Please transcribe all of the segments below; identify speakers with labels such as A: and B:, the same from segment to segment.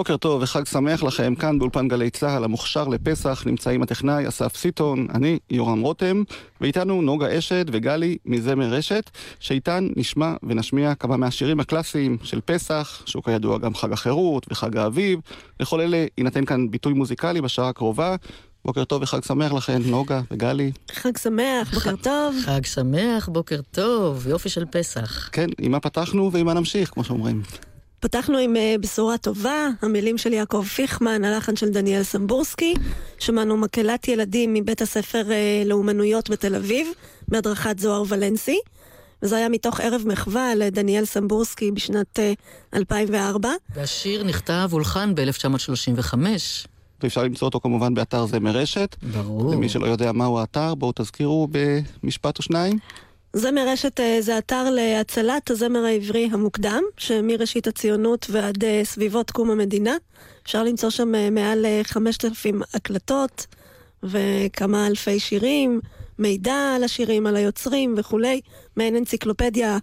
A: בוקר טוב וחג שמח לכם, כאן באולפן גלי צה"ל המוכשר לפסח נמצאים הטכנאי אסף סיטון, אני יורם רותם, ואיתנו נוגה אשד וגלי מזמר רשת, שאיתן נשמע ונשמיע כמה מהשירים הקלאסיים של פסח, שהוא כידוע גם חג החירות וחג האביב, לכל אלה יינתן כאן ביטוי מוזיקלי בשעה הקרובה. בוקר טוב וחג שמח לכם, נוגה וגלי.
B: חג שמח, בוקר טוב.
C: חג שמח, בוקר טוב, יופי של פסח.
A: כן, עם מה פתחנו ועם מה נמשיך, כמו שאומרים.
B: פתחנו עם uh, בשורה טובה, המילים של יעקב פיכמן, הלחן של דניאל סמבורסקי. שמענו מקהלת ילדים מבית הספר uh, לאומנויות בתל אביב, בהדרכת זוהר ולנסי. וזה היה מתוך ערב מחווה לדניאל סמבורסקי בשנת uh, 2004.
C: והשיר נכתב הולחן ב-1935.
A: ואפשר למצוא אותו כמובן באתר זמר רשת.
C: ברור.
A: למי שלא יודע מהו האתר, בואו תזכירו במשפט או שניים.
B: זמר רשת אה, זה אתר להצלת הזמר העברי המוקדם, שמראשית הציונות ועד אה, סביבות קום המדינה. אפשר למצוא שם אה, מעל 5,000 הקלטות וכמה אלפי שירים, מידע על השירים, על היוצרים וכולי, מעין אנציקלופדיה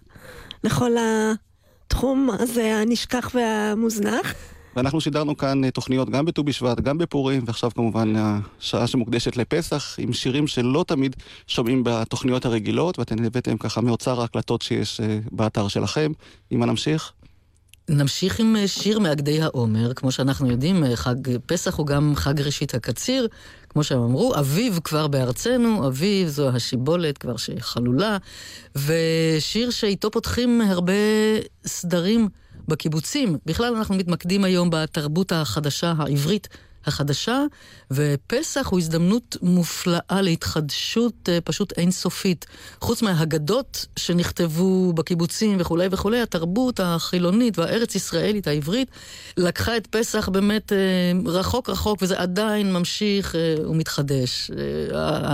B: לכל התחום הזה הנשכח והמוזנח.
A: ואנחנו שידרנו כאן אה, תוכניות גם בט"ו בשבט, גם בפורים, ועכשיו כמובן השעה שמוקדשת לפסח, עם שירים שלא תמיד שומעים בתוכניות הרגילות, ואתם הבאתם ככה מאוצר ההקלטות שיש אה, באתר שלכם. אם נמשיך?
C: נמשיך עם אה, שיר מאגדי העומר, כמו שאנחנו יודעים, חג פסח הוא גם חג ראשית הקציר, כמו שהם אמרו, אביב כבר בארצנו, אביב זו השיבולת כבר שחלולה, ושיר שאיתו פותחים הרבה סדרים. בקיבוצים. בכלל אנחנו מתמקדים היום בתרבות החדשה העברית החדשה, ופסח הוא הזדמנות מופלאה להתחדשות אה, פשוט אינסופית. חוץ מהאגדות שנכתבו בקיבוצים וכולי וכולי, התרבות החילונית והארץ ישראלית העברית לקחה את פסח באמת אה, רחוק רחוק, וזה עדיין ממשיך אה, ומתחדש.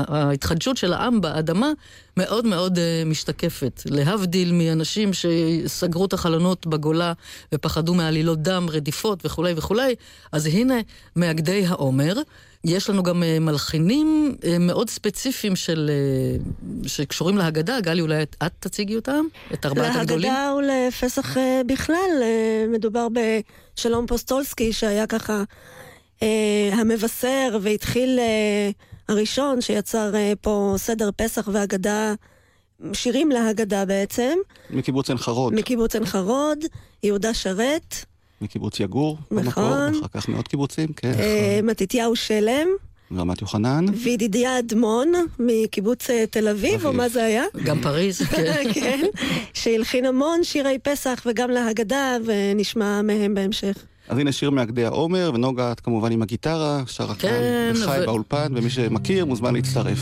C: ההתחדשות של העם באדמה מאוד מאוד משתקפת. להבדיל מאנשים שסגרו את החלונות בגולה ופחדו מעלילות דם, רדיפות וכולי וכולי, אז הנה, מאגדי העומר. יש לנו גם אה, מלחינים אה, מאוד ספציפיים של, אה, שקשורים להגדה. גלי, אולי את, את תציגי אותם? את ארבעת הגדולים?
B: להגדה ולפסח בכלל. מדובר בשלום פוסטולסקי, שהיה ככה המבשר והתחיל הראשון שיצר פה סדר פסח והגדה. שירים להגדה בעצם.
A: מקיבוץ עין חרוד.
B: מקיבוץ עין חרוד, יהודה שרת.
A: מקיבוץ יגור,
B: נכון. במקור,
A: אחר כך מעוד קיבוצים, כן.
B: אה, מתתיהו שלם.
A: רמת יוחנן.
B: וידידיה אדמון מקיבוץ אה, תל אביב, או מה זה היה?
C: גם פריז, כן.
B: כן, שהלחין המון שירי פסח וגם להגדה, ונשמע מהם בהמשך.
A: אז הנה שיר מאגדי העומר, ונוגה את כמובן עם הגיטרה, שרה כן, כאן וחי ו... באולפן, ומי שמכיר מוזמן להצטרף.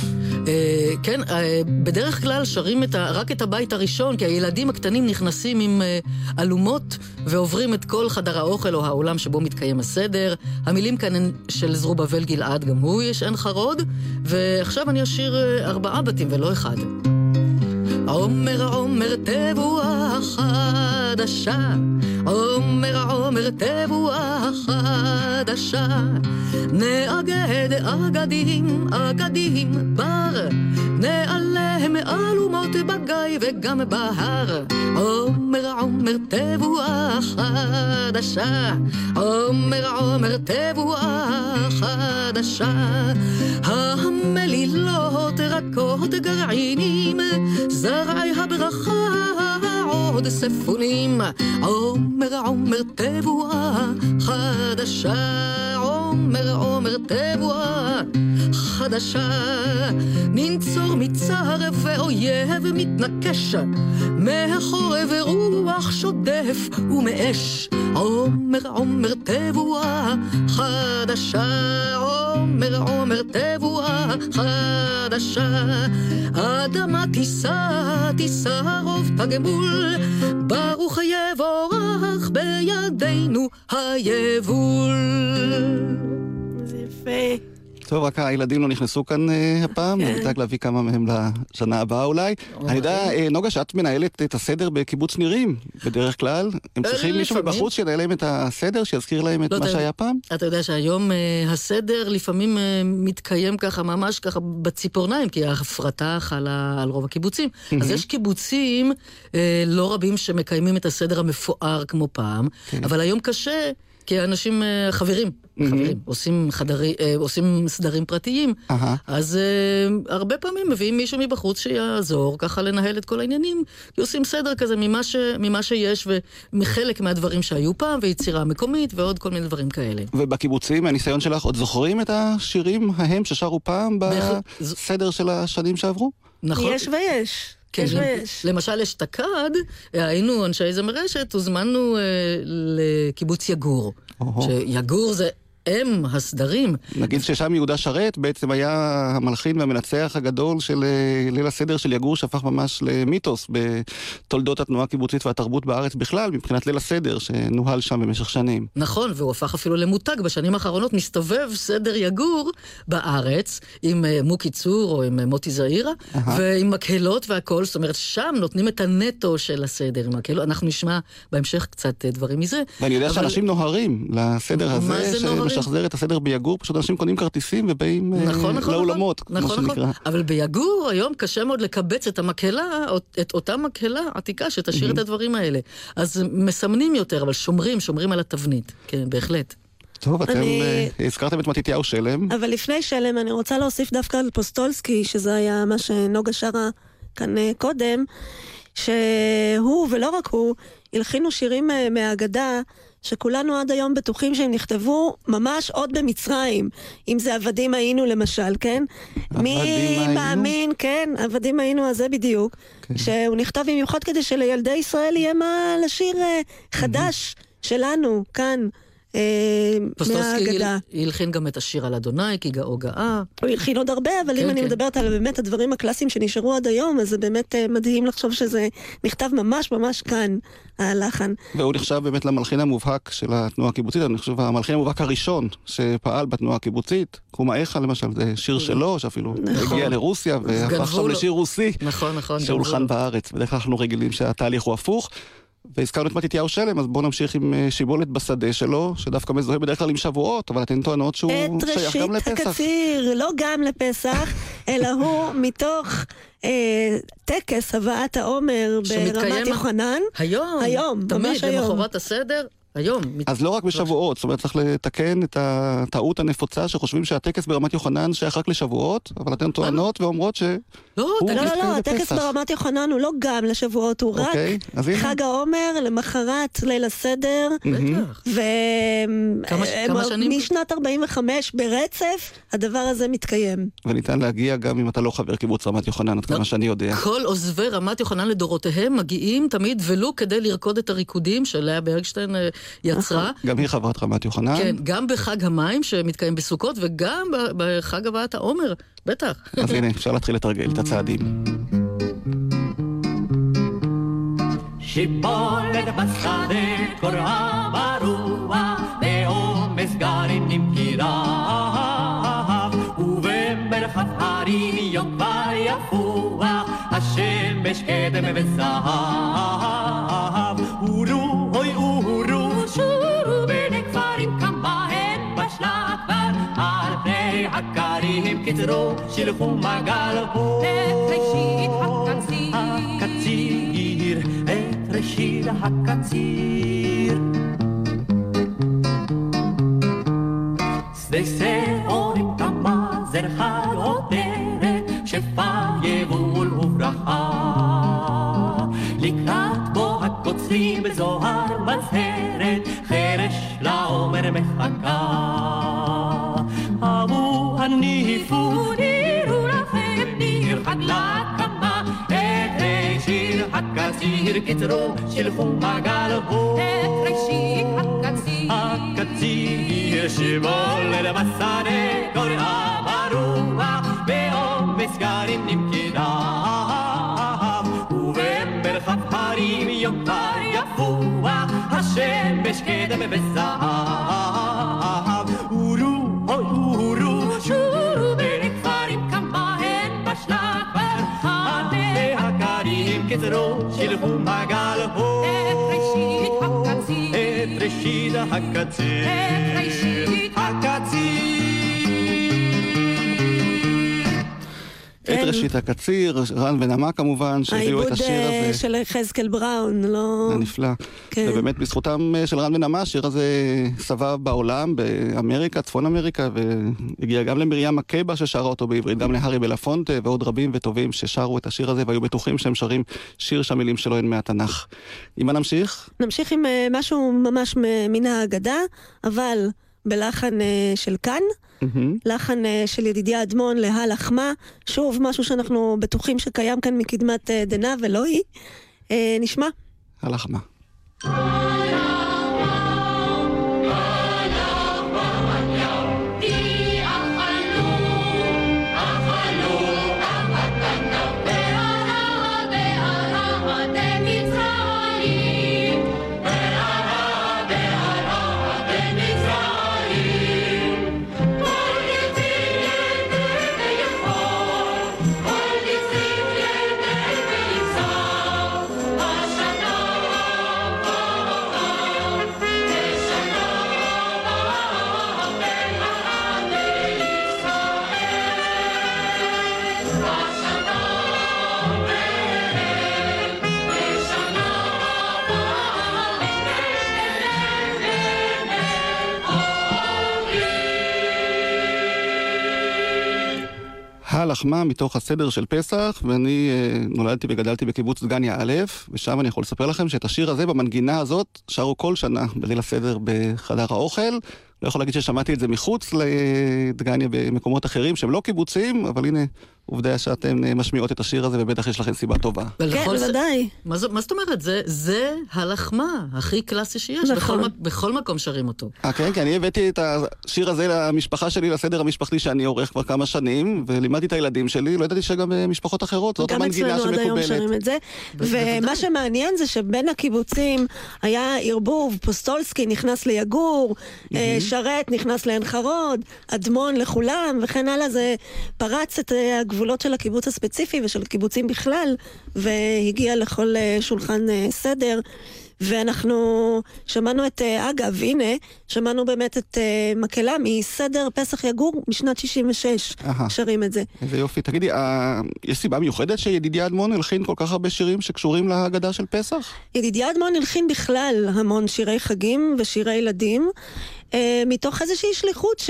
C: אה, כן, אה, בדרך כלל שרים את ה, רק את הבית הראשון, כי הילדים הקטנים נכנסים עם אה, אלומות ועוברים את כל חדר האוכל או האולם שבו מתקיים הסדר. המילים כאן הן של זרובבל גלעד, גם הוא יש עין חרוד, ועכשיו אני אשיר אה, ארבעה בתים ולא אחד. עומר עומר תבואה חדשה, עומר עומר תבואה חדשה, נאגד אגדים אגדים בר, נעליהם אלומות בגיא וגם בהר. עומר עומר תבואה חדשה, עומר עומר תבואה חדשה, המלילות רכות גרעינים, זרעי הברכה עוד ספונים, עומר עומר תבואה חדשה. עומר עומר תבואה חדשה. ננצור מצער ואויב מתנקש, מהחורב רוח שודף ומאש. עומר עומר תבואה חדשה, עומר עומר תבואה חדשה. אדמה תישא, תישא רוב תגמול, ברוך יבורך בידינו היבול.
B: זה יפה.
A: טוב, רק הילדים לא נכנסו כאן uh, הפעם,
B: כן.
A: נדאג להביא כמה מהם לשנה הבאה אולי. אני יודע, uh, נוגה, שאת מנהלת את הסדר בקיבוץ נירים, בדרך כלל. הם צריכים מישהו
C: לפעמים.
A: מבחוץ שינהל להם את הסדר, שיזכיר להם את
C: לא
A: מה. שהיה פעם?
C: אתה יודע שהיום אה, הסדר לפעמים אה, מתקיים ככה, ממש ככה בציפורניים, כי ההפרטה חלה על רוב הקיבוצים. אז יש קיבוצים אה, לא רבים שמקיימים את הסדר המפואר כמו פעם, אבל היום קשה. כי האנשים אה, חברים, חברים, עושים, חדרי, אה, עושים סדרים פרטיים. אז אה, הרבה פעמים מביאים מישהו מבחוץ שיעזור ככה לנהל את כל העניינים, כי עושים סדר כזה ממה, ש, ממה שיש ומחלק מהדברים שהיו פעם, ויצירה מקומית ועוד כל מיני דברים כאלה.
A: ובקיבוצים, מהניסיון שלך, עוד זוכרים את השירים ההם ששרו פעם. בסדר של השנים שעברו?
C: נכון?
B: יש ויש.
C: כן,
B: יש.
C: למשל אשתקד, היינו אנשי זמר רשת, הוזמנו אה, לקיבוץ יגור.
A: אוהו.
C: שיגור זה אם הסדרים.
A: נגיד ששם יהודה שרת בעצם היה המלחין והמנצח הגדול של אה, ליל הסדר של יגור, שהפך ממש למיתוס בתולדות התנועה הקיבוצית והתרבות בארץ בכלל, מבחינת ליל הסדר שנוהל שם במשך שנים.
C: נכון, והוא הפך אפילו למותג. בשנים האחרונות מסתובב סדר יגור בארץ עם אה, מוקי צור או עם אה, מוטי זעירה, ועם מקהלות והכול. זאת אומרת, שם נותנים את הנטו של הסדר עם מקהלות. אנחנו נשמע בהמשך קצת דברים מזה.
A: ואני יודע
C: אבל-
A: שאנשים נוהרים לסדר
C: מה
A: הזה,
C: זה נוהרים?
A: שמשחזר את הסדר ביגור, פשוט אנשים קונים כרטיסים ובאים אה,
C: נכון, נכון,
A: לאולמות,
C: נכון,
A: כמו
C: נכון,
A: שנקרא.
C: נכון. אבל ביגור היום קשה מאוד לקבץ את המקהלה, את אותה מקהלה עתיקה שתשאיר את הדברים האלה. אז מסמנים יותר, אבל שומרים, שומרים על התבנית. כן, בהחלט.
A: טוב, אתם
B: אני-
A: אה, הזכרתם את מתתיהו שלם.
B: אבל לפני שלם, אני רוצה להוסיף דווקא על פוסטולסקי, שזה היה מה שנוגה שרה כאן אה, קודם, שהוא, ולא רק הוא, הלחינו שירים מהאגדה, שכולנו עד היום בטוחים שהם נכתבו ממש עוד במצרים. אם זה עבדים היינו למשל, כן? מי
A: היינו?
B: מאמין, כן, עבדים היינו, אז זה בדיוק.
A: כן.
B: שהוא נכתב במיוחד כדי שלילדי ישראל יהיה מה לשיר אה, חדש שלנו, כאן. אה, מהאגדה.
C: הל- הלחין גם את השיר על אדוני, כי גאו גאה.
B: הוא הלחין עוד הרבה, אבל
C: כן,
B: אם אני
C: כן.
B: מדברת על באמת הדברים הקלאסיים שנשארו עד היום, אז זה באמת אה, מדהים לחשוב שזה נכתב ממש ממש כאן, הלחן.
A: והוא נחשב באמת למלחין המובהק של התנועה הקיבוצית, אני חושב המלחין המובהק הראשון שפעל בתנועה הקיבוצית. קומה איכה למשל, זה שיר שלו, שאפילו
B: נכון.
A: הגיע לרוסיה והפך שם
C: לו.
A: לשיר רוסי,
C: נכון, נכון.
A: שהולחן. בארץ. בדרך כלל אנחנו רגילים שהתהליך הוא הפוך. והזכרנו את מתתיהו שלם, אז בואו נמשיך עם אה, שיבולת בשדה שלו, שדווקא מזוהה בדרך כלל עם שבועות, אבל אתן טוענות שהוא
B: את
A: שייך
B: ראשית
A: גם לפסח.
B: הקציר, לא גם לפסח, אלא הוא מתוך אה, טקס הבאת העומר
C: שמתקיים
B: ברמת יוחנן.
C: היום,
B: היום,
C: תמיד,
B: ממש היום.
C: למחרת הסדר, היום.
A: אז לא רק בשבועות, זאת אומרת צריך לתקן את הטעות הנפוצה שחושבים שהטקס ברמת יוחנן שייך רק לשבועות, אבל אתן טוענות ואומרות ש...
C: לא,
B: לא, לא, לא,
A: מתקיים
B: הטקס. ברמת יוחנן הוא לא גם לשבועות, הוא רק
A: אוקיי, הנה.
B: חג העומר, למחרת ליל הסדר.
C: בטח. כמה ש- כמה שנים?
B: ומשנת 45 ברצף, הדבר הזה מתקיים.
A: וניתן להגיע גם אם אתה לא חבר קיבוץ רמת יוחנן, עד כמה שאני יודע.
C: כל עוזבי רמת יוחנן לדורותיהם מגיעים תמיד ולו כדי לרקוד את הריקודים שלאה ברגשטיין אה, יצרה.
A: גם היא חברת רמת יוחנן.
C: כן, גם בחג המים שמתקיים בסוכות וגם בחג הבאת העומר, בטח.
A: אז הנה, אפשר להתחיל לתרגל את הצעדים.
D: שיבולת בשדה קוראה ברוח, בעומס כי רב, ובמרחב הרים יום כבר יפוח, השמש קדם וזהב. על פני הכרים קצרו, שילחו מגל בו.
E: ראשית הקציר.
D: הקציר, את ראשית הקציר. שדה שעורים כמה זרחה עודרת, שפע יבול וברכה. לקראת בו הקוצרים בזוהר מזהרת, חרש לעומר
F: מחכה. אבו הניפו, נירו לכם ניר חג להקמה, את ראשית הקציר קצרו, שלחו מגל בו.
G: את ראשית הקציר.
F: הקציר שבולד בשדה, קוראה ברוח, בעומס גרים נמכדיו. ובמרחב הרים יום קר יפוח,
G: הקציר.
F: את ראשית הקציר.
G: ראשית
B: כן.
A: ראשית הקציר, רן ונמה כמובן, שהביאו את
B: העיבוד
A: השיר
B: אה,
A: הזה.
B: של יחזקאל בראון, לא...
A: הנפלא.
B: כן.
A: ובאמת בזכותם אה, של רן ונמה, השיר הזה סבב בעולם, באמריקה, צפון אמריקה, והגיע גם למרים מקבה ששרה אותו בעברית, גם להארי בלפונטה ועוד רבים וטובים ששרו את השיר הזה והיו בטוחים שהם שרים שיר שהמילים שלו הן מהתנ"ך. עם מה נמשיך?
B: נמשיך עם אה, משהו ממש מן האגדה, אבל בלחן אה, של כאן,
A: מהמם.
B: לחן אה, של ידידיה אדמון להלחמה, שוב משהו שאנחנו בטוחים שקיים כאן מקדמת אה, דנא ולא היא. אה, נשמע.
A: הלחמה. הלחמה מתוך הסדר של פסח, ואני אה, נולדתי וגדלתי בקיבוץ דגניה א', ושם אני יכול לספר לכם שאת השיר הזה במנגינה הזאת שרו כל שנה בליל הסדר בחדר האוכל. לא יכול להגיד ששמעתי את זה מחוץ לדגניה במקומות אחרים שהם לא קיבוצים, אבל הנה עובדה שאתן אה, משמיעות את השיר הזה ובטח יש לכם סיבה טובה.
B: כן, בוודאי.
C: מה זאת אומרת? זה, זה הלחמה הכי קלאסי שיש.
B: נכון.
C: בכל, מק- בכל מקום שרים אותו.
A: אה, כן, כי אני הבאתי את השיר הזה למשפחה שלי, לסדר המשפחתי שאני עורך כבר כמה שנים, ולימדתי את הילדים שלי, לא ידעתי שגם אה, משפחות אחרות, זאת
B: גם
A: המנגינה
B: אצלנו עד היום
A: שמקובלת.
B: שרים את זה. ומה שמעניין זה שבין הקיבוצים היה ערבוב, פוסטולסקי נכנס ליגור, אה, שרת נכנס לעין חרוד, אדמון לכולם, וכן הלאה. זה פרץ את אה, הגבולות של הקיבוץ הספציפי ושל קיבוצים בכלל, והגיע לכל אה, שולחן אה, סדר. ואנחנו שמענו את, אה, אגב, הנה, שמענו באמת את אה, מקהלה מסדר פסח יגור משנת 66,
A: אהה.
B: שרים את זה.
A: איזה יופי. תגידי, אה, יש סיבה מיוחדת שידידיה אדמון הלחין כל כך הרבה שירים שקשורים להגדה של פסח?
B: ידידיה אדמון הלחין בכלל המון שירי חגים ושירי ילדים, אה, מתוך איזושהי שליחות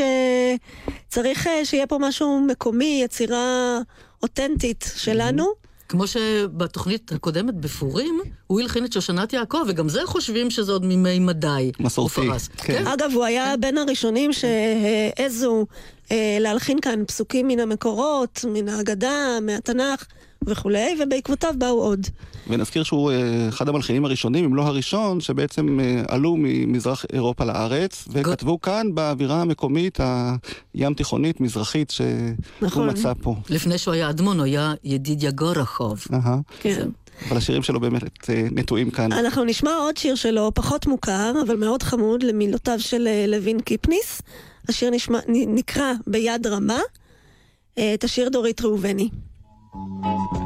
B: שצריך אה, שיהיה פה משהו מקומי, יצירה אותנטית שלנו.
C: כמו שבתוכנית הקודמת בפורים, הוא הלחין את שושנת יעקב, וגם זה חושבים שזה עוד מימי מדי.
A: מסורתי,
C: פרס.
A: כן.
B: אגב, הוא היה בין הראשונים שהעזו אה, להלחין כאן פסוקים מן המקורות, מן ההגדה, מהתנ"ך וכולי, ובעקבותיו באו עוד.
A: ונזכיר שהוא אה, אחד המלחינים הראשונים, אם לא הראשון, שבעצם אה, עלו ממזרח אירופה לארץ, וכתבו כאן באווירה המקומית הים תיכונית, מזרחית, שהוא
B: נכון.
A: מצא פה.
C: לפני שהוא היה אדמון, הוא היה ידידיה גורחוב.
B: כן.
A: אבל השירים שלו באמת אה, נטועים כאן.
B: אנחנו נשמע עוד שיר שלו, פחות מוכר, אבל מאוד חמוד, למילותיו של לוין קיפניס. השיר נשמע, נקרא ביד רמה. את השיר דורית ראובני.
H: נצא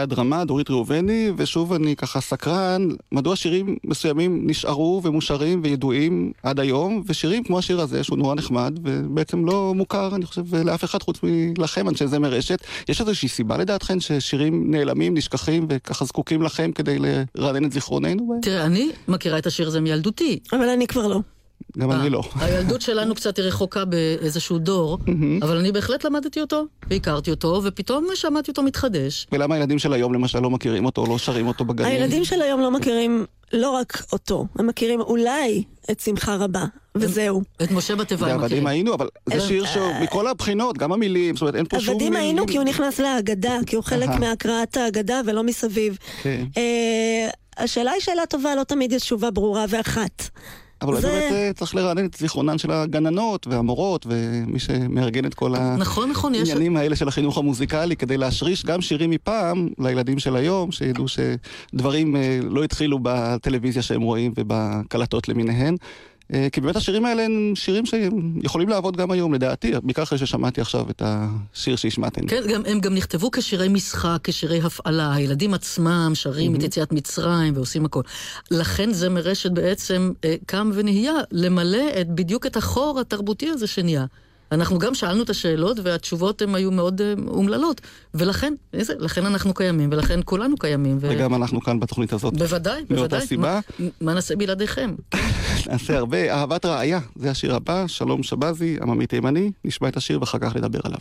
H: ביד רמה,
A: דורית ראובני, ושוב אני ככה סקרן, מדוע שירים מסוימים נשארו ומושרים וידועים עד היום, ושירים כמו השיר הזה, שהוא נורא נחמד, ובעצם לא מוכר, אני חושב, לאף אחד חוץ מלכם, אנשי זמר רשת. יש איזושהי סיבה לדעתכן ששירים נעלמים, נשכחים, וככה זקוקים לכם כדי לרענן את זיכרוננו?
C: תראה, אני מכירה את השיר הזה מילדותי.
B: אבל אני כבר לא.
A: גם אני
C: אה,
A: לא.
C: הילדות שלנו קצת היא רחוקה באיזשהו דור, אבל אני בהחלט למדתי אותו, והכרתי אותו, ופתאום שמעתי אותו מתחדש.
A: ולמה הילדים של היום למשל לא מכירים אותו, לא שרים אותו בגנים?
B: הילדים של היום לא מכירים לא רק אותו, הם מכירים אולי את שמחה רבה, וזהו.
C: את משה בתיבה הם
A: ועבדים
C: מכירים.
A: היינו, אבל זה שיר שמכל הבחינות, גם המילים, זאת אומרת, אין פה שום...
B: עבדים היינו. כי הוא נכנס להגדה, כי הוא חלק. מהקראת ההגדה ולא מסביב.
A: כן.
B: אה, השאלה היא שאלה טובה, לא תמיד יש תשובה ברורה ואחת.
A: אבל אולי
B: זה-
A: באמת אה, צריך לרענן את זיכרונן של הגננות והמורות ומי שמארגן את כל
C: נכון, נכון, יש...
A: העניינים האלה של החינוך המוזיקלי כדי להשריש גם שירים מפעם לילדים של היום, שידעו שדברים אה, לא התחילו בטלוויזיה שהם רואים ובקלטות למיניהן. אה, כי באמת השירים האלה הם שירים שיכולים לעבוד גם היום, לדעתי, בעיקר אחרי ששמעתי עכשיו את השיר שהשמעתם.
C: כן, גם, הם גם נכתבו כשירי משחק, כשירי הפעלה. הילדים עצמם שרים את יציאת מצרים ועושים הכל. לכן זה מרשת בעצם אה, קם ונהיה למלא את, בדיוק את החור התרבותי הזה שנהיה. אנחנו גם שאלנו את השאלות והתשובות הן היו מאוד אה, אומללות. ולכן, איזה, לכן אנחנו קיימים, ולכן כולנו קיימים. ו...
A: וגם אנחנו כאן בתוכנית הזאת.
C: בוודאי,
A: מאותה
C: בוודאי.
A: סיבה.
C: מה, מה נעשה בלעדיכם?
A: נעשה הרבה. אהבת רעיה, זה השיר הבא, שלום שבזי, עממי תימני, נשמע את השיר ואחר כך נדבר עליו.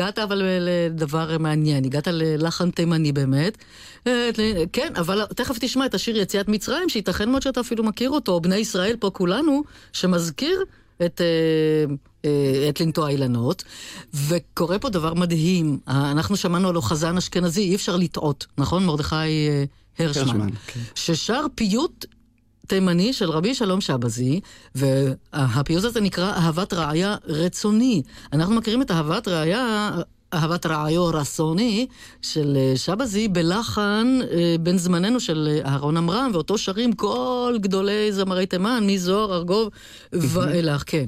C: הגעת אבל לדבר מעניין, הגעת ללחן תימני באמת. אה, כן, אבל תכף תשמע את השיר יציאת מצרים, שייתכן מאוד שאתה אפילו מכיר אותו, או בני ישראל פה כולנו, שמזכיר את... אה, אה, את לנטוע אילנות, וקורה פה דבר מדהים. אה, אנחנו שמענו על חזן אשכנזי, אי אפשר לטעות, נכון? מרדכי אה, הרשמן.
A: הרשמן, כן.
C: ששר פיוט תימני של רבי שלום שבזי, והפיוט הזה נקרא אהבת רעיה רצוני. אנחנו מכירים את אהבת רעיה... אהבת רעיו רסוני של אה, שבזי בלחן אה, בן זמננו של אה, אהרון עמרם, ואותו שרים כל גדולי זמרי תימן, מזוהר, ארגוב ואילך, כן.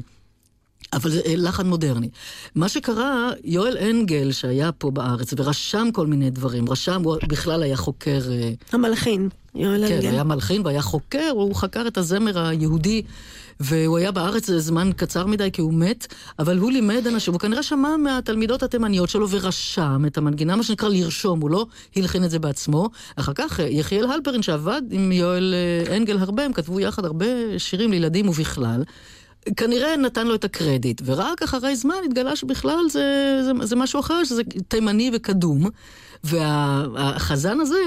C: אבל זה לחן מודרני. מה שקרה, יואל אנגל, שהיה פה בארץ ורשם כל מיני דברים, רשם, הוא בכלל היה חוקר...
B: המלחין, יואל
C: כן. היה מלחין והיה חוקר, הוא חקר את הזמר היהודי, והוא היה בארץ זמן קצר מדי כי הוא מת, אבל הוא לימד אנשים, הוא כנראה שמע מהתלמידות התימניות שלו ורשם את המנגינה, מה שנקרא לרשום, הוא לא הלחין את זה בעצמו. אחר כך אה, יחיאל הלפרין שעבד עם יואל אה, אנגל הרבה, הם כתבו יחד הרבה שירים לילדים ובכלל. כנראה נתן לו את הקרדיט, ורק אחרי זמן התגלה שבכלל זה, זה, זה משהו אחר, שזה תימני וקדום. והחזן הזה,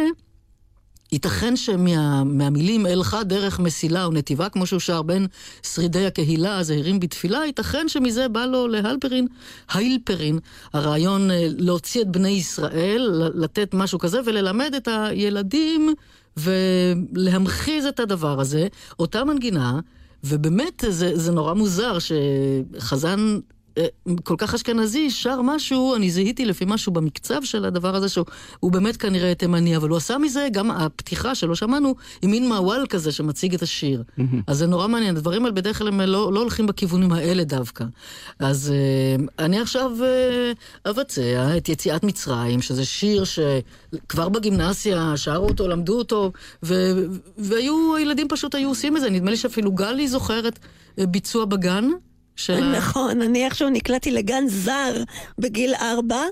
C: ייתכן שמהמילים אלך דרך מסילה ונתיבה, כמו שהוא שר בין שרידי הקהילה הזהירים בתפילה, ייתכן שמזה בא לו להלפרין, האילפרין, הרעיון אה, להוציא את בני ישראל, לתת משהו כזה וללמד את הילדים ולהמחיז את הדבר הזה, אותה מנגינה, ובאמת זה, זה נורא מוזר שחזן כל כך אשכנזי שר משהו, אני זיהיתי לפי משהו במקצב של הדבר הזה, שהוא הוא באמת כנראה תימני, אבל הוא עשה מזה, גם הפתיחה שלא שמענו, היא מין מעוול כזה שמציג את השיר. אז זה נורא מעניין, הדברים האלה בדרך כלל הם לא, לא הולכים בכיוונים האלה דווקא. אז אה, אני עכשיו אה, אבצע את יציאת מצרים, שזה שיר שכבר בגימנסיה שרו אותו, למדו אותו, ו, והיו, הילדים פשוט היו עושים את זה, נדמה לי שאפילו גלי זוכרת אה, ביצוע בגן. של.
B: נכון, אני איכשהו נקלעתי לגן זר בגיל ארבע.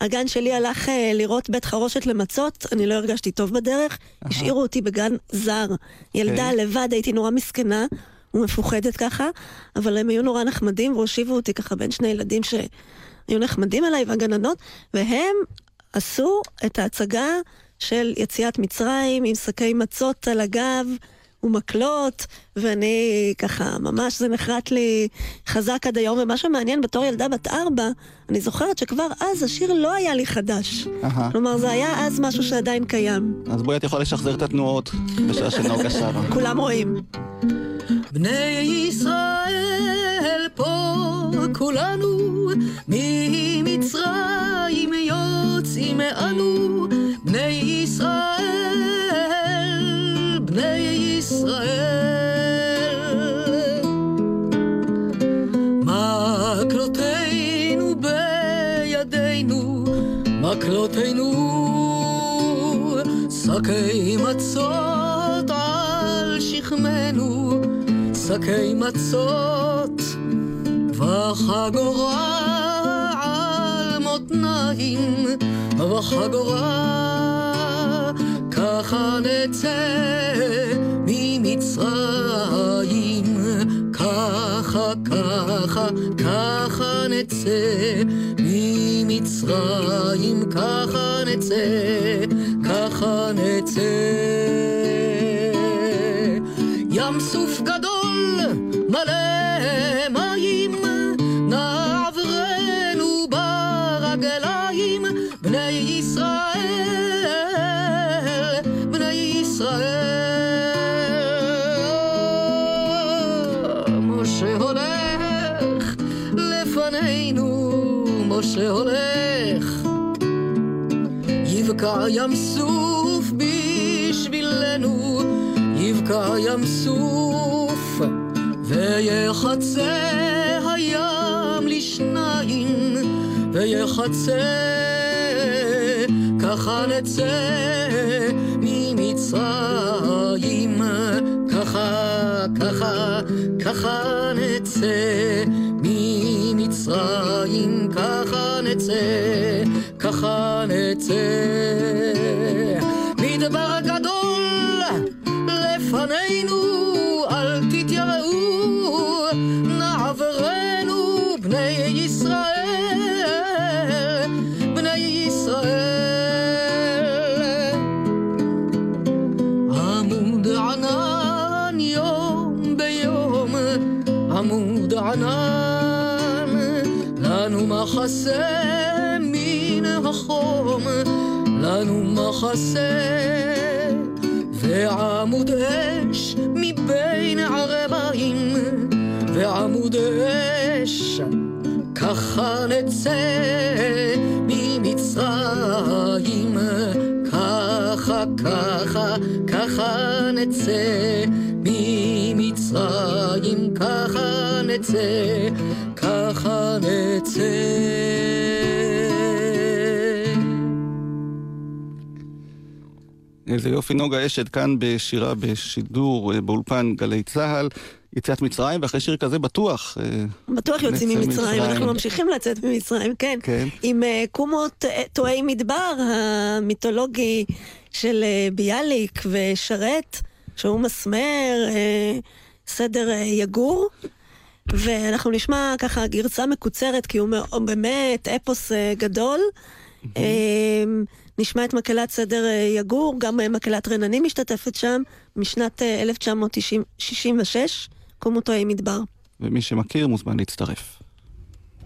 B: הגן שלי הלך אה, לראות בית חרושת למצות, אני לא הרגשתי טוב בדרך, השאירו אותי בגן זר. ילדה
A: אוקיי.
B: לבד, הייתי נורא מסכנה ומפוחדת ככה, אבל הם היו נורא נחמדים והושיבו אותי ככה בין שני ילדים שהיו נחמדים אליי והגננות, והם עשו את ההצגה של יציאת מצרים עם שקי מצות על הגב. ומקלות, ואני ככה, ממש זה נחרט לי חזק עד היום, ומה שמעניין בתור ילדה בת ארבע, אני זוכרת שכבר אז השיר לא היה לי חדש. כלומר, זה היה אז משהו שעדיין קיים.
A: אז בואי את יכולה לשחזר את התנועות בשעה שנוגה שרה.
B: כולם רואים.
C: בני ישראל פה כולנו ממצרים יוצאים אנו בני ישראל מקלותינו שקי מצות על שכמנו שקי מצות וחגורה על מותניים וחגורה ככה נצא ממצרים. ככה ככה ככה נצא ממצרים ככה נצא ככה נצא. ים סוף גדול מלא יבקע ים סוף בשבילנו, יבקע ים סוף, ויחצה הים לשניים, ויחצה, ככה נצא ממצרים, ככה, ככה, ככה נצא ממצרים, ככה נצא, ככה נצא. מדבר גדול לפנינו, מחסה, ועמוד אש מבין ערביים, ועמוד אש ככה נצא ממצרים, ככה, ככה, ככה נצא ממצרים, ככה נצא, ככה נצא.
A: איזה יופי נוגה אשד כאן בשירה בשידור אה, באולפן גלי צה"ל, יציאת מצרים, ואחרי שיר כזה בטוח. אה,
B: בטוח יוצאים ממצרים. אנחנו ממשיכים לצאת ממצרים, כן.
A: כן.
B: עם אה, קומות תוהי מדבר המיתולוגי של אה, ביאליק ושרת, שהוא מסמר, אה, סדר אה, יגור. ואנחנו נשמע ככה גרסה מקוצרת, כי הוא באמת אפוס אה, גדול. אה, נשמע את מקהלת סדר אה, יגור, גם אה, מקהלת רננים משתתפת שם, משנת אה, 1966, קומו תוהי מדבר.
A: ומי שמכיר מוזמן להצטרף.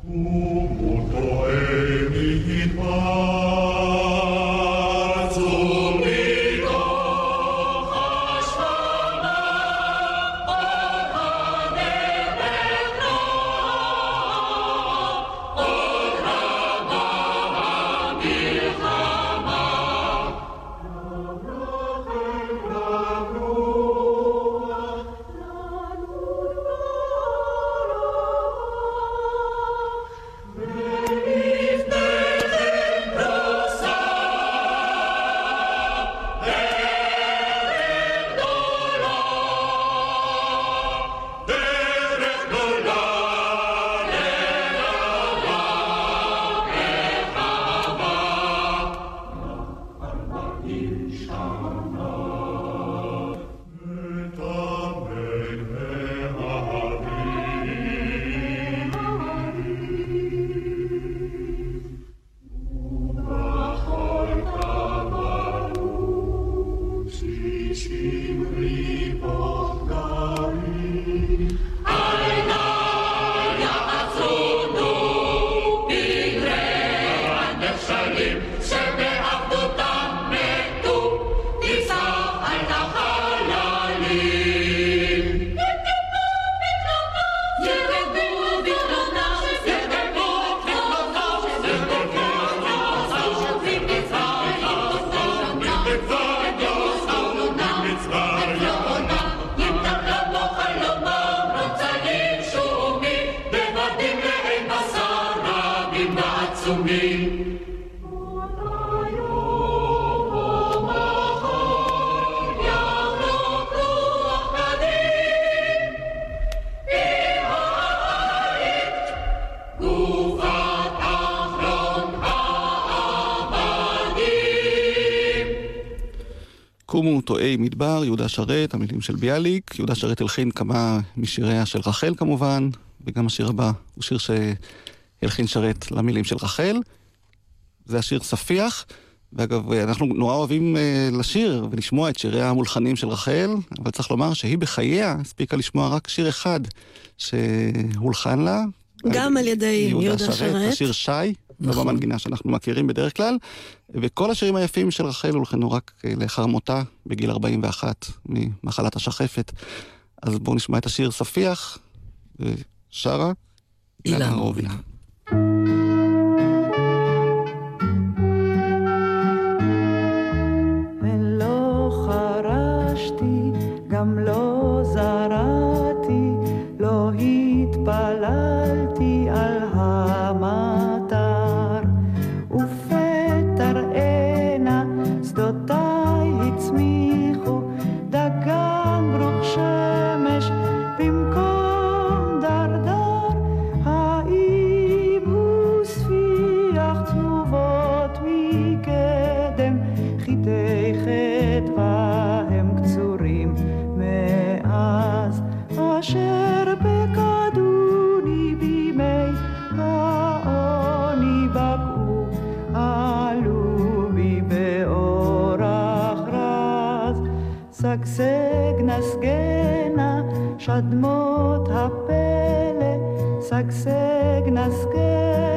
H: If
A: קומו טועי מדבר, יהודה שרת, המילים של ביאליק. יהודה שרת הלחין כמה משיריה של רחל כמובן, וגם השיר הבא הוא שיר שהלחין שרת למילים של רחל. זה השיר ספיח. ואגב, אנחנו נורא אוהבים אה, לשיר ולשמוע את שיריה המולחנים של רחל, אבל צריך לומר שהיא בחייה הספיקה לשמוע רק שיר אחד שהולחן לה.
B: גם על ידי יהודה שרת.
A: השיר שי, לא
C: נכון.
A: במנגינה שאנחנו מכירים בדרך כלל. וכל השירים היפים של רחל הולחנו רק אה, לאחר מותה, בגיל 41, ממחלת השחפת. אז בואו נשמע את השיר ספיח, ושרה
C: אילנה
A: רובינה.
I: שגשג נסגנה שדמות הפלא, שגשג נסגנה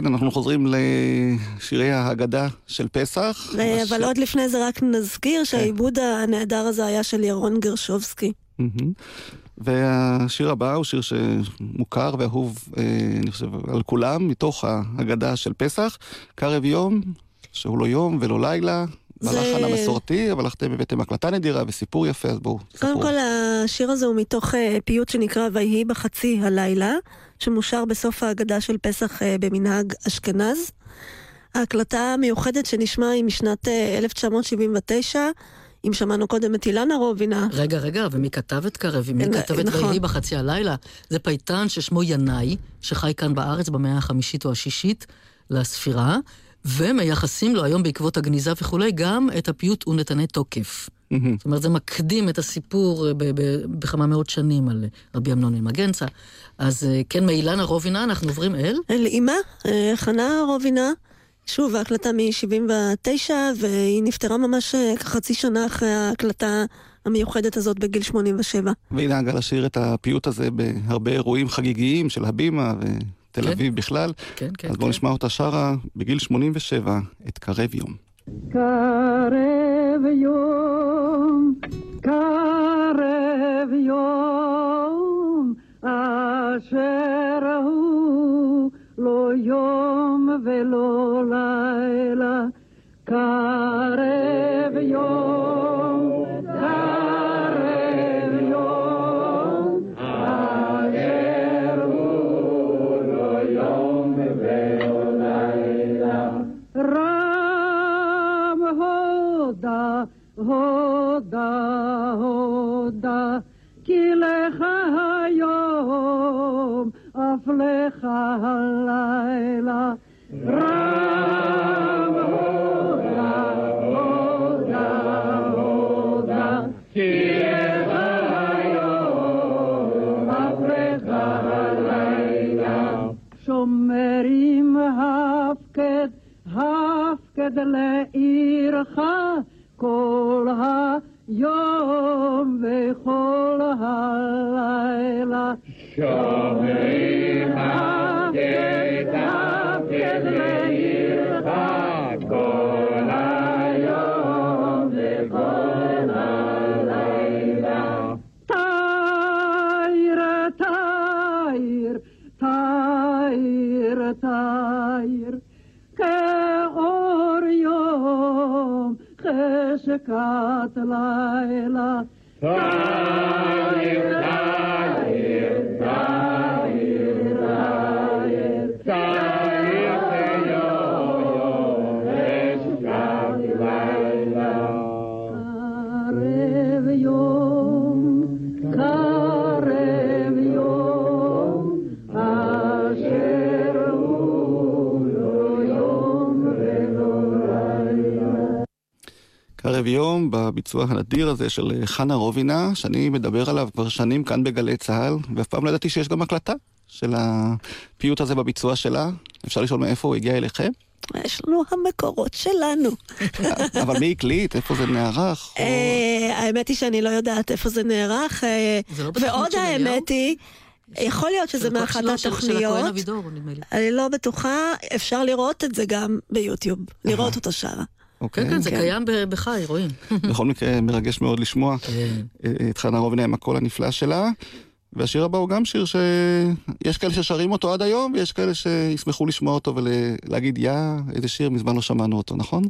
A: כן, אנחנו חוזרים לשירי ההגדה של פסח.
B: אבל עוד לפני זה רק נזכיר שהעיבוד הנהדר הזה היה של ירון גרשובסקי.
A: והשיר הבא הוא שיר שמוכר ואהוב, אה, אני חושב, על כולם, מתוך ההגדה של פסח. קרב יום, שהוא לא יום ולא לילה,
B: זה-
A: בלחן המסורתי, אבל אתם הבאתם הקלטה נדירה וסיפור יפה, אז בואו,
B: קודם. כל, השיר הזה הוא מתוך אה, פיוט שנקרא ויהי בחצי הלילה, שמושר בסוף ההגדה של פסח אה, במנהג אשכנז. ההקלטה המיוחדת שנשמע היא משנת אה, 1979, אם שמענו קודם את אילנה רובינה.
C: רגע, רגע, ומי כתב את קרב? ומי
B: נ-
C: כתב את
B: נכון.
C: ויהי בחצי הלילה? זה פייטן ששמו ינאי, שחי כאן בארץ במאה החמישית או השישית לספירה, ומייחסים לו היום בעקבות הגניזה וכולי גם את הפיוט ונתנה תוקף. זאת אומרת, זה מקדים את הסיפור אה, ב- ב- בכמה מאות שנים על אה, רבי אמנון ממגנצה. אז אה, כן, מאילנה רובינה אנחנו עוברים אל?
B: אל אימה, אה, חנה רובינה. שוב, ההקלטה מ-79, והיא נפטרה ממש כחצי שנה אחרי ההקלטה המיוחדת הזאת בגיל 87.
A: והיא נהגה לשיר את הפיוט הזה בהרבה אירועים חגיגיים של הבימה ותל
C: כן.
A: אביב בכלל.
C: כן, כן,
A: אז בואו
C: כן.
A: נשמע אותה שרה בגיל 87 את קרב יום.
I: קרב יום, קרב יום, אשר הוא לא יום ולא לילה. לך הלילה. רם הודה, הודה, הודה, כי היום, אף לך הלילה. שומרים הפקד, הפקד לעירך כל היום וכל הלילה. שומרים
H: חשכת לילה.
A: בביצוע הנדיר הזה של אה, חנה רובינה, שאני מדבר עליו כבר שנים כאן בגלי צה"ל, ואף פעם לא ידעתי שיש גם הקלטה של הפיוט הזה בביצוע שלה. אפשר לשאול מאיפה הוא הגיע אליכם?
B: יש לנו המקורות שלנו.
A: אבל מי הקליט? איפה זה נערך?
B: אה, האמת היא שאני לא יודעת איפה זה נערך, אה,
C: לא
B: ועוד? האמת היא, יכול להיות שזה מאחת
C: הכהן
B: התוכניות. אני לא בטוחה, אפשר לראות את זה גם ביוטיוב, לראות אותו שרה.
A: אוקיי.
C: כן, כן, זה
B: כן.
C: קיים בחי, רואים.
A: בכל מקרה, מרגש מאוד לשמוע
C: כן.
A: אה, את חנה רובינה עם הקול הנפלא שלה. והשיר הבא הוא גם שיר שיש כאלה ששרים אותו עד היום, ויש כאלה שישמחו לשמוע אותו ולהגיד, יא, איזה שיר, מזמן לא שמענו אותו, נכון?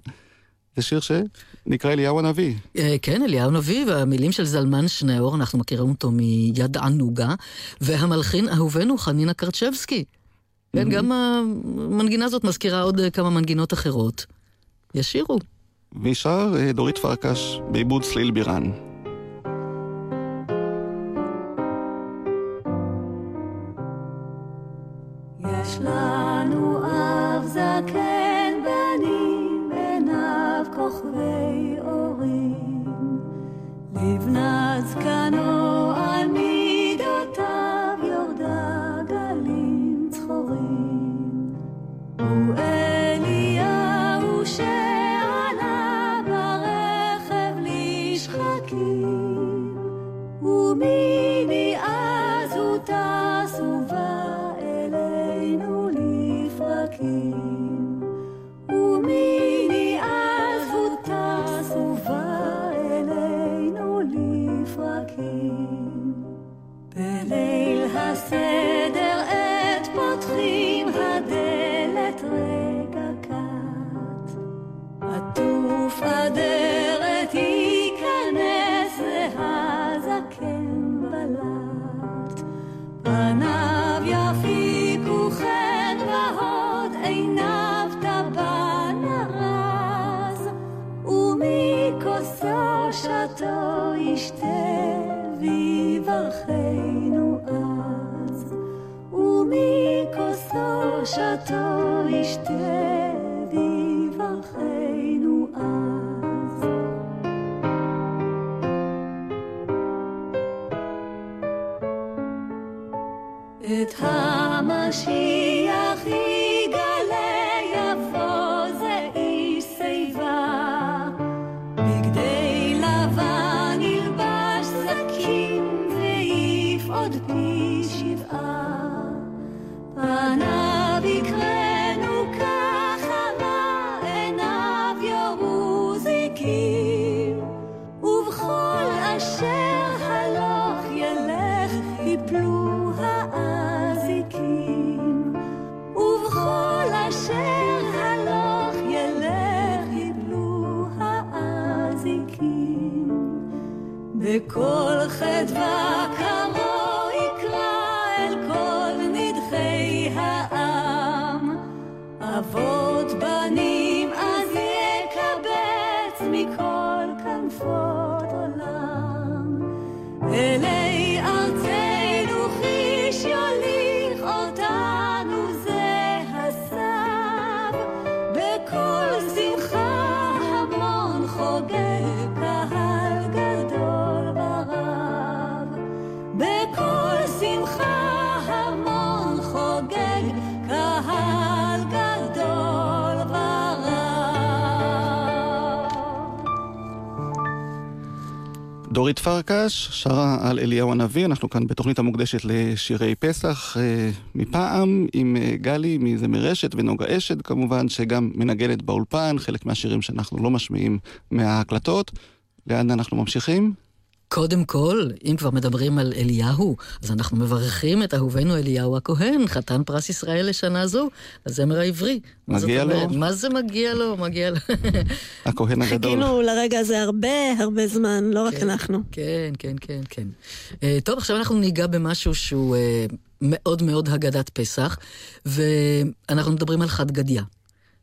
A: זה שיר שנקרא אליהו הנביא.
C: אה, כן, אליהו נביא, והמילים של זלמן שניאור, אנחנו מכירים אותו מיד ענוגה, והמלחין אהובנו חנינה קרצ'בסקי. כן, גם המנגינה הזאת מזכירה עוד אה, כמה מנגינות אחרות. ישירו.
A: והיא שר אה, דורית פרקש בעיבוד סליל בירן.
E: יש לנו אב זקן בנים, עיניו כוכבי אורים. לבנת זקנו
A: דורית פרקש שרה על אליהו הנביא, אנחנו כאן בתוכנית המוקדשת לשירי פסח אה, מפעם, עם אה, גלי מזמר רשת ונוגה אשד כמובן, שגם מנגנת באולפן, חלק מהשירים שאנחנו לא משמיעים מההקלטות. לאן אנחנו ממשיכים?
C: קודם כל, אם כבר מדברים על אליהו, אז אנחנו מברכים את אהובנו אליהו הכהן, חתן פרס ישראל לשנה זו, הזמר העברי.
A: מגיע לו.
C: אומרת? מה זה מגיע לו? מגיע לו.
A: הכהן הגדול.
B: חיכינו לרגע הזה הרבה הרבה זמן, לא רק אנחנו.
C: כן, כן, כן, כן. אה, טוב, עכשיו אנחנו ניגע במשהו שהוא אה, מאוד מאוד הגדת פסח, ואנחנו מדברים על חד גדיא.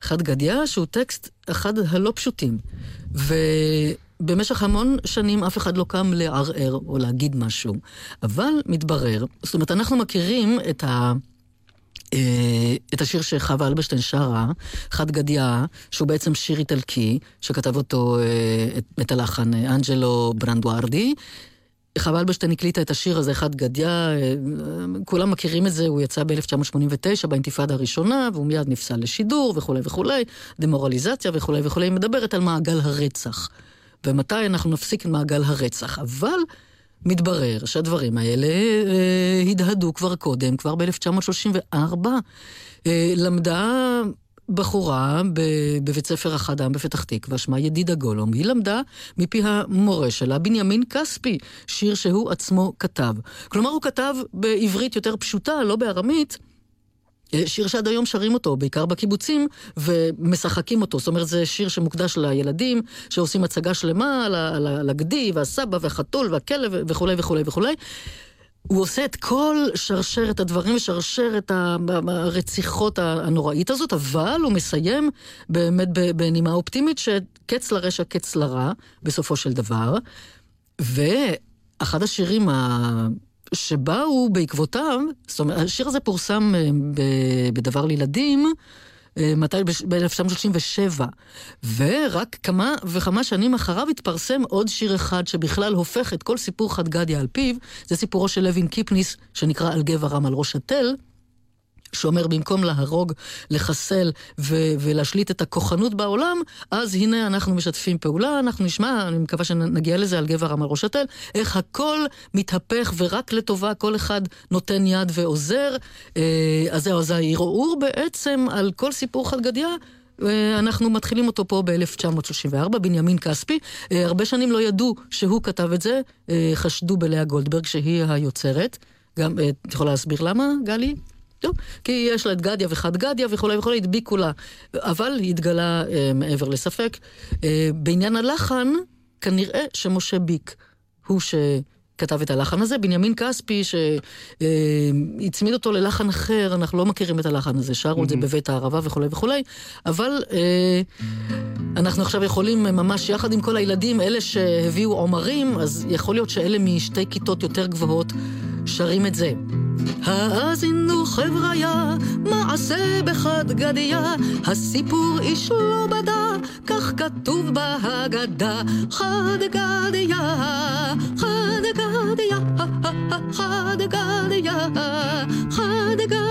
C: חד גדיא שהוא טקסט אחד הלא פשוטים. ובמשך המון שנים אף אחד לא קם לערער או להגיד משהו. אבל מתברר, זאת אומרת, אנחנו מכירים את ה... אה, את השיר שחווה אלברשטיין שרה, חד גדיא, שהוא בעצם שיר איטלקי, שכתב אותו, אה, את, את הלחן אה, אנג'לו ברנדוארדי. חווה אלברשטיין הקליטה את השיר הזה, חד גדיא, אה, כולם מכירים את זה, הוא יצא ב-1989 באינתיפאדה הראשונה, והוא מיד נפסל לשידור וכולי וכולי, דמורליזציה וכולי וכולי, היא מדברת על מעגל הרצח. ומתי אנחנו נפסיק את מעגל הרצח. אבל מתברר שהדברים האלה אה, הדהדו כבר קודם, כבר ב-1934. אה, למדה בחורה בבית ספר החדם בפתח תקווה, שמה ידידה גולום. היא למדה מפי המורה שלה, בנימין כספי, שיר שהוא עצמו כתב. כלומר, הוא כתב בעברית יותר פשוטה, לא בארמית. אה, שיר שעד היום שרים אותו, בעיקר בקיבוצים, ומשחקים אותו. זאת אומרת, זה שיר שמוקדש לילדים, שעושים הצגה שלמה על על על הגדי, והסבא, והחתול, והכלב, וכולי וכולי וכולי. הוא עושה את כל שרשרת הדברים, שרשרת הרציחות הנוראית הזאת, אבל הוא מסיים באמת בנימה אופטימית שקץ לרשע, קץ לרע, בסופו של דבר. ואחד השירים ה... שבאו בעקבותיו, זאת אומרת, השיר הזה פורסם אה, בדבר לילדים, אה, מתי? ב-1937. ורק כמה וכמה שנים אחריו התפרסם עוד שיר אחד שבכלל הופך את כל סיפור חד גדיא על פיו, זה סיפורו של לוין קיפניס, שנקרא על גבע רם על ראש התל. שאומר במקום להרוג, לחסל ו- ולהשליט את הכוחנות בעולם, אז הנה אנחנו משתפים פעולה, אנחנו נשמע, אני מקווה שנגיע לזה על רם על ראש התל, איך הכל מתהפך ורק לטובה, כל אחד נותן יד ועוזר. אה, אז זהו, אז הערעור בעצם על כל סיפור חד גדיא. אה, אנחנו מתחילים אותו פה ב-1934, בנימין כספי. אה, הרבה שנים לא ידעו שהוא כתב את זה, חשדו בלאה גולדברג שהיא היוצרת. גם, את יכולה להסביר למה, גלי? טוב, כי יש לה את גדיה וחד גדיה וכולי וכולי, הדביקו לה. אבל התגלה אה, מעבר לספק. אה, בעניין הלחן, כנראה שמשה ביק הוא שכתב את הלחן הזה. בנימין כספי, שהצמיד אותו ללחן אחר, אנחנו לא מכירים את הלחן הזה, שרו את זה בבית הערבה וכולי וכולי, אבל אה, אנחנו עכשיו יכולים ממש יחד עם כל הילדים, אלה שהביאו עומרים, אז יכול להיות שאלה משתי כיתות יותר גבוהות שרים את זה. האזינו חבריה, מעשה בחד גדיא, הסיפור איש לא בדה, כך כתוב בהגדה. חד גדיא, חד גדיא, חד גדיא, חד גדיא.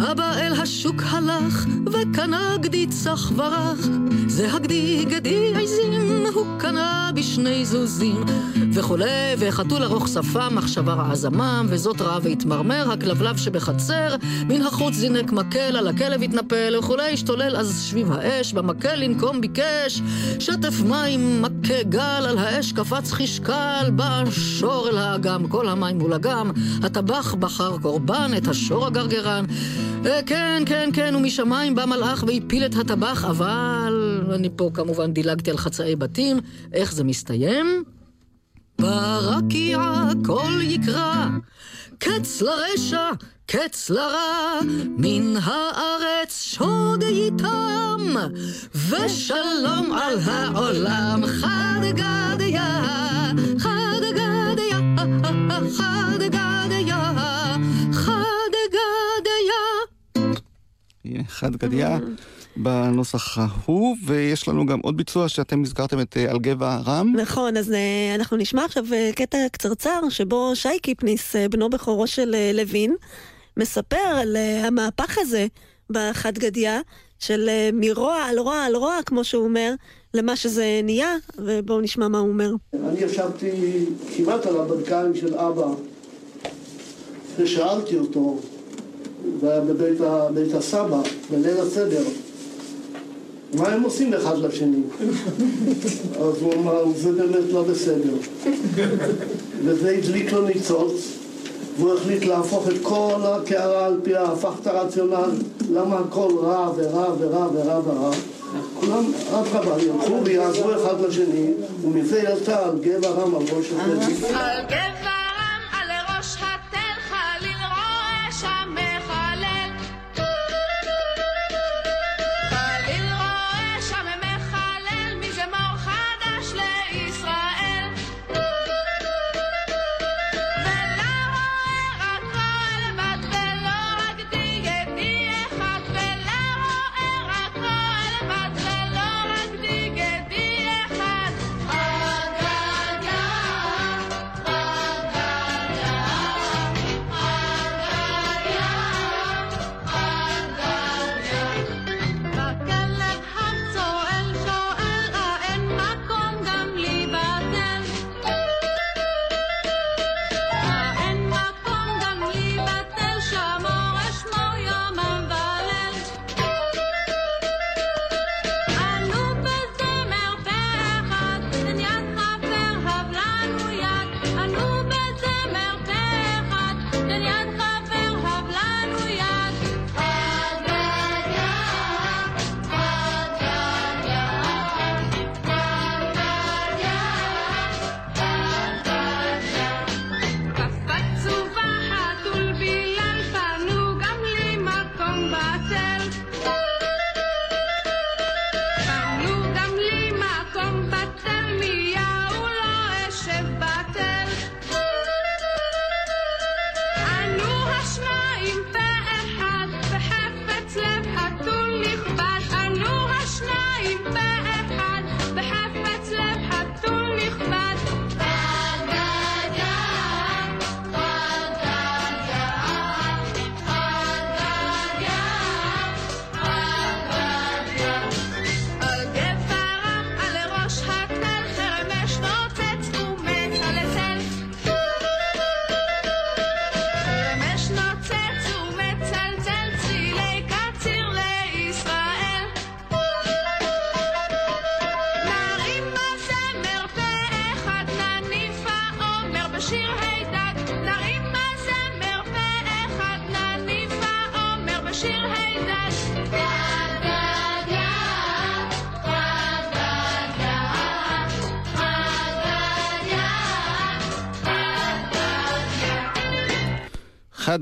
C: אבא אל השוק הלך, וקנה גדי צח ורח. זה הגדי גדי עזים, הוא קנה בשני זוזים. וכולי, וחתול ארוך שפה, מחשבה רעה זמם, וזאת רעה והתמרמר, הכלבלב שבחצר, מן החוץ זינק מקל, על הכלב התנפל, וכולי, השתולל אז שביב האש, במקל לנקום ביקש, שטף מים, מכה גל, על האש קפץ חשקל, בא שור אל האגם, כל המים מול אגם, הטבח בחר קורבן, את השור הגרגרן. אה, כן, כן, כן, ומשמיים בא מלאך והפיל את הטבח, אבל אני פה כמובן דילגתי על חצאי בתים. איך זה מסתיים? ברקיע כל יקרא, קץ לרשע, קץ לרע, מן הארץ שוד איתם, ושלום על העולם. חד גדיא, חד גדיא, חד גדיא,
A: הנה, חד גדיא בנוסח ההוא, ויש לנו גם עוד ביצוע שאתם הזכרתם את אה, על גבע רם.
B: נכון, אז אה, אנחנו נשמע עכשיו אה, קטע קצרצר שבו שי קיפניס, בנו בכורו של לוין, מספר על המהפך הזה בחד גדיא, של מרוע על רוע על רוע, כמו שהוא אומר, למה שזה נהיה, ובואו נשמע מה הוא אומר.
J: אני ישבתי כמעט על הברכיים של אבא ושאלתי אותו, זה היה בבית ה- בית הסבא, בליל הסדר, מה הם עושים אחד לשני? אז הוא אמר, זה באמת לא בסדר. וזה הדליק לו ניצוץ, והוא החליט להפוך את כל הקערה על פיה, הפך את הרציונל, למה הכל רע ורע ורע ורע ורע. כולם, אדרבה, ילכו ויעזרו אחד לשני, ומזה יצא על גבע רם על ראש התל.
I: על גברם,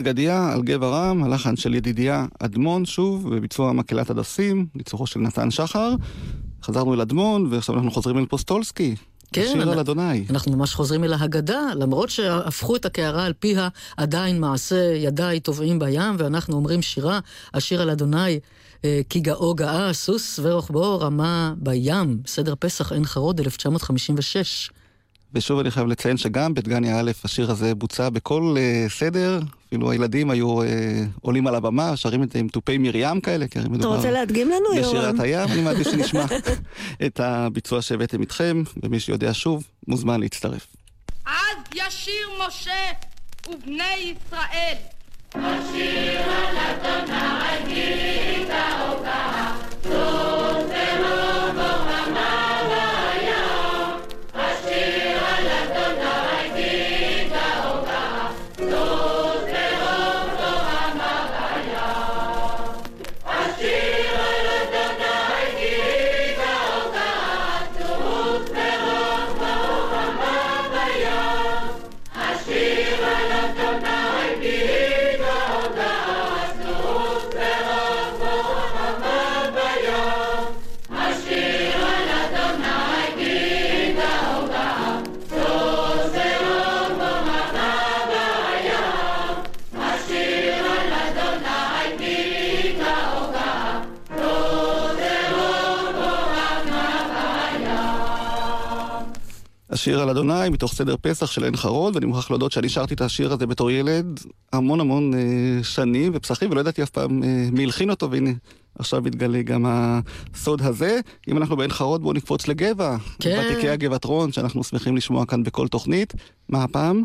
A: גדיה על גבע רם, הלחן של ידידיה אדמון שוב, בביצוע מקהלת הדסים, ניצוחו של נתן שחר. חזרנו אל אדמון, ועכשיו אנחנו חוזרים אל פוסטולסקי.
C: כן,
A: השיר על אדוני.
C: אנחנו ממש חוזרים אל ההגדה, למרות שהפכו את הקערה על פיה, עדיין מעשה ידיי טובעים בים, ואנחנו אומרים שירה, השיר על אדוני, אה, כי גאו גאה, סוס ורוחבו רמה בים, סדר פסח עין חרוד, 1956.
A: ושוב אני חייב לציין שגם בדגניה א', השיר הזה בוצע בכל uh, סדר, אפילו הילדים היו uh, עולים על הבמה, שרים את זה עם תופי מרים כאלה, כי הרי
B: אתה
A: מדובר
B: רוצה להדגים לנו, יורם?
A: בשירת הים, אני מעדיף שנשמע את הביצוע שהבאתם איתכם, ומי שיודע שוב, מוזמן להצטרף.
I: אז ישיר משה ובני ישראל.
A: השיר על אדוני מתוך סדר פסח של עין חרוד, ואני מוכרח להודות שאני שרתי את השיר הזה בתור ילד המון המון אה, שנים ופסחים, ולא ידעתי אף פעם אה, מי הלחין אותו, והנה עכשיו מתגלה גם הסוד הזה. אם אנחנו בעין חרוד, בואו נקפוץ לגבע.
C: כן.
A: ותיקי הגבעתרון, שאנחנו שמחים לשמוע כאן בכל תוכנית. מה הפעם?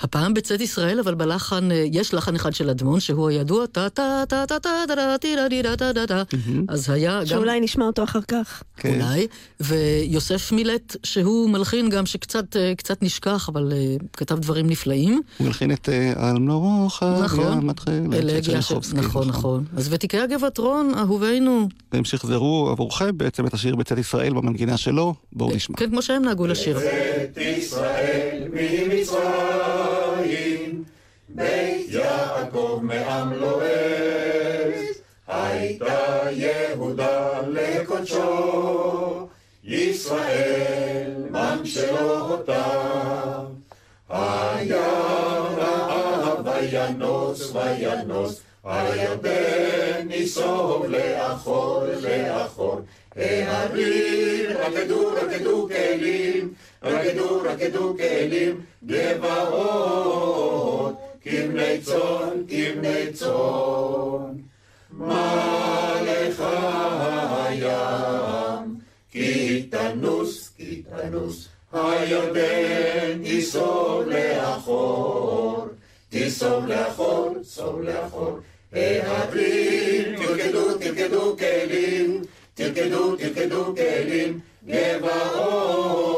C: הפעם בצאת ישראל, אבל בלחן, אה, יש לחן אחד של אדמון, שהוא הידוע, טה טה טה טה טה טה טה טה טה טה טה טה אז היה גם...
B: שאולי נשמע אותו אחר כך.
A: כן.
C: אולי, ויוסף מילט, שהוא מלחין גם שקצת אה, קצת נשכח, אבל אה, כתב דברים נפלאים.
A: הוא מלחין את אה, מרוחב,
C: נכון. נכון, נכון. אז ותיקי הגבעת רון, אהובינו.
A: והם שחזרו עבורכם בעצם את השיר בצאת ישראל במנגינה שלו, בואו נשמע.
C: כן, כמו שהם נהגו לשיר.
D: ישראל ממצרים, בית יעקב מעם לועז, הייתה יהודה לקודשו, ישראל ממשלו אותה. היה רעב וינוס וינוס, הירדן ניסוב לאחור לאחור. ההרים רקדו רקדו כלים, רקדו רקדו כלים, גבעות, כבני צאן, כבני צאן. מה לך הים? כי תנוס, כי תנוס, הירדן תיסוב לאחור, תיסוב לאחור, סוב לאחור. ההרים תרקדו, תרקדו כלים, תרקדו, תרקדו כלים, גבעות,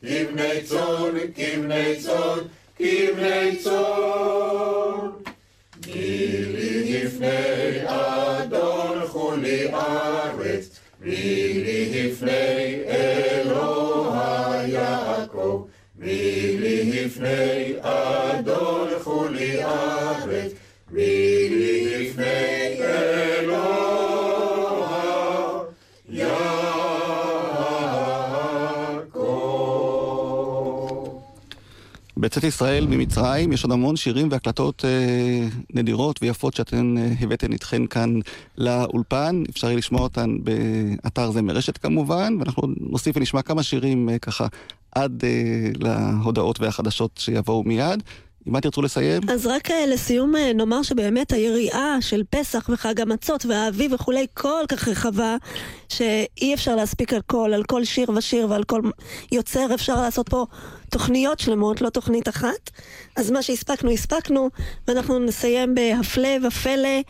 D: כבני צאן, כבני צאן, כבני צאן. מילי לפני אדון חולי ארץ, מילי לפני אלוה יעקב, מילי לפני אדון חולי ארץ, מילי
A: בצאת ישראל ממצרים יש עוד המון שירים והקלטות אה, נדירות ויפות שאתן אה, הבאתן איתכן כאן לאולפן. אפשר יהיה לשמוע אותן באתר זה מרשת כמובן, ואנחנו נוסיף ונשמע כמה שירים אה, ככה עד אה, להודעות והחדשות שיבואו מיד. אם את תרצו לסיים?
B: אז רק אה, לסיום אה, נאמר שבאמת היריעה של פסח וחג המצות והאביב וכולי כל כך רחבה, שאי אפשר להספיק על כל, על כל שיר ושיר ועל כל יוצר אפשר לעשות פה תוכניות שלמות, לא תוכנית אחת. אז מה שהספקנו, הספקנו, ואנחנו נסיים בהפלא ופלא,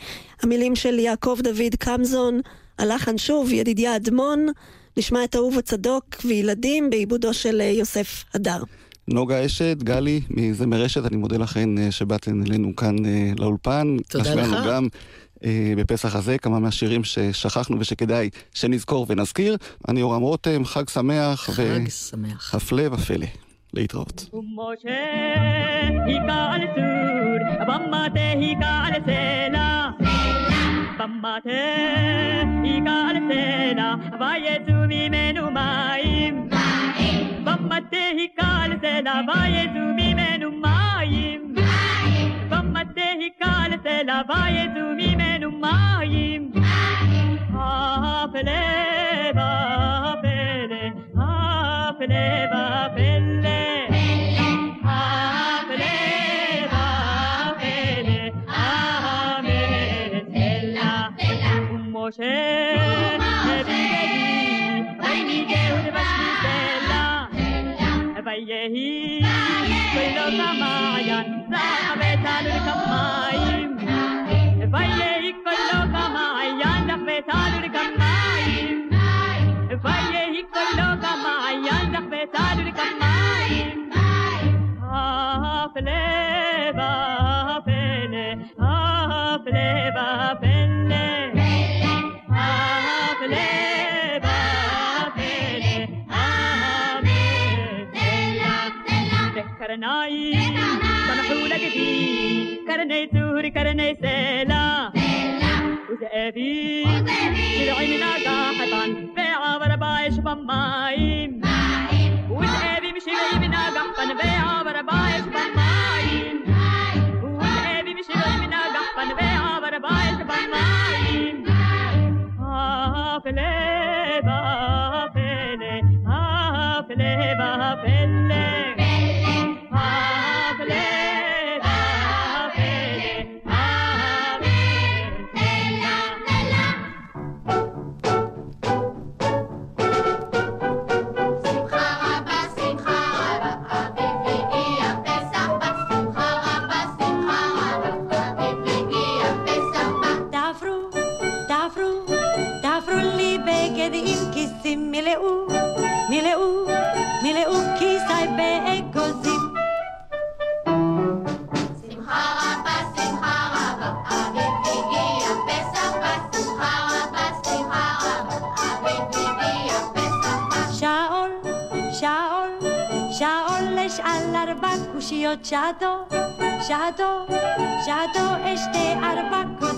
B: המילים של יעקב דוד קמזון, הלחן שוב, ידידיה אדמון, נשמע את אהוב הצדוק וילדים בעיבודו של אה, יוסף הדר.
A: נוגה אשת, גלי מזמר רשת, אני מודה לכן אה, שבאתן אלינו כאן אה, לאולפן.
C: תודה לך.
A: לנו גם אה, בפסח הזה כמה מהשירים ששכחנו ושכדאי שנזכור ונזכיר. אני יורם רותם, חג שמח
C: חג שמח.
A: והפלא ופלא. להתראות.
F: במטה היכה על סלע. ויצאו ממנו מים. במטה היכה על סלע, ויצאו ממנו מים. במטה היכה על סלע, ויצאו ממנו מים. הפלא ופלא, הפלא ופלא. הפלא ופלא, המלך אלה. ומשה הביא ויניגהו לבשמיסלה.
K: يهي كل سمايا رابت
I: الكمايم فيهي كل سمايا رابت الكمايم فيهي كل سمايا رابت الكمايم كرني سوري كرني سيلا وزقابي
K: طلعي من قحطان بيعة وربا يشبان مايم وزقابي مش غير
I: من قحطان بيعة وربا يشبان مايم وزقابي مش غير من قحطان بيعة وربا يشبان مايم آه
L: فلان Museo Chado, Chado, Chado, este arbaco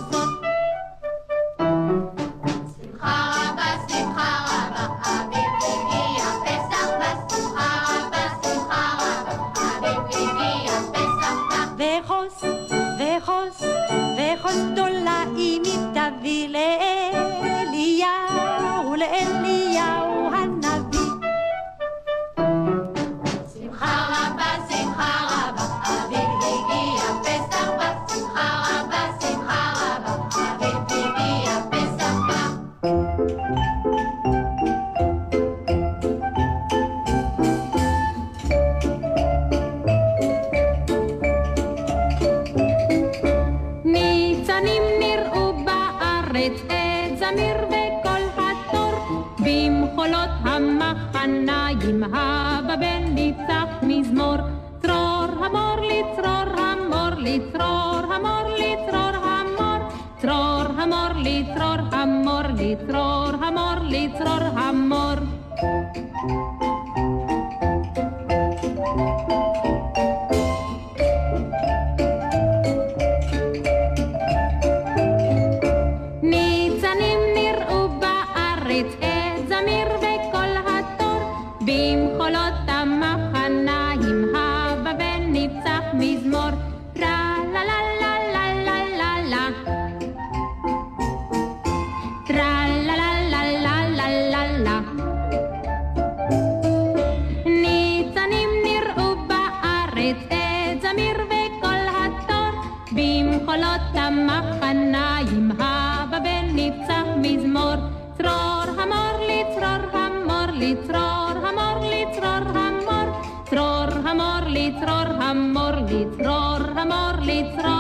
L: חולות המחניים, הבבל נפצח מזמור, צרור המור לצרור המור לצרור המור לצרור המור, צרור המור לצרור המור לצרור המור לצרור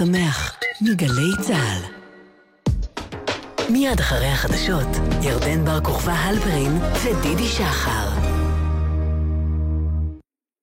M: שמח מגלי צה"ל. מיד אחרי החדשות, ירדן בר כוכבא הלפרין ודידי שחר.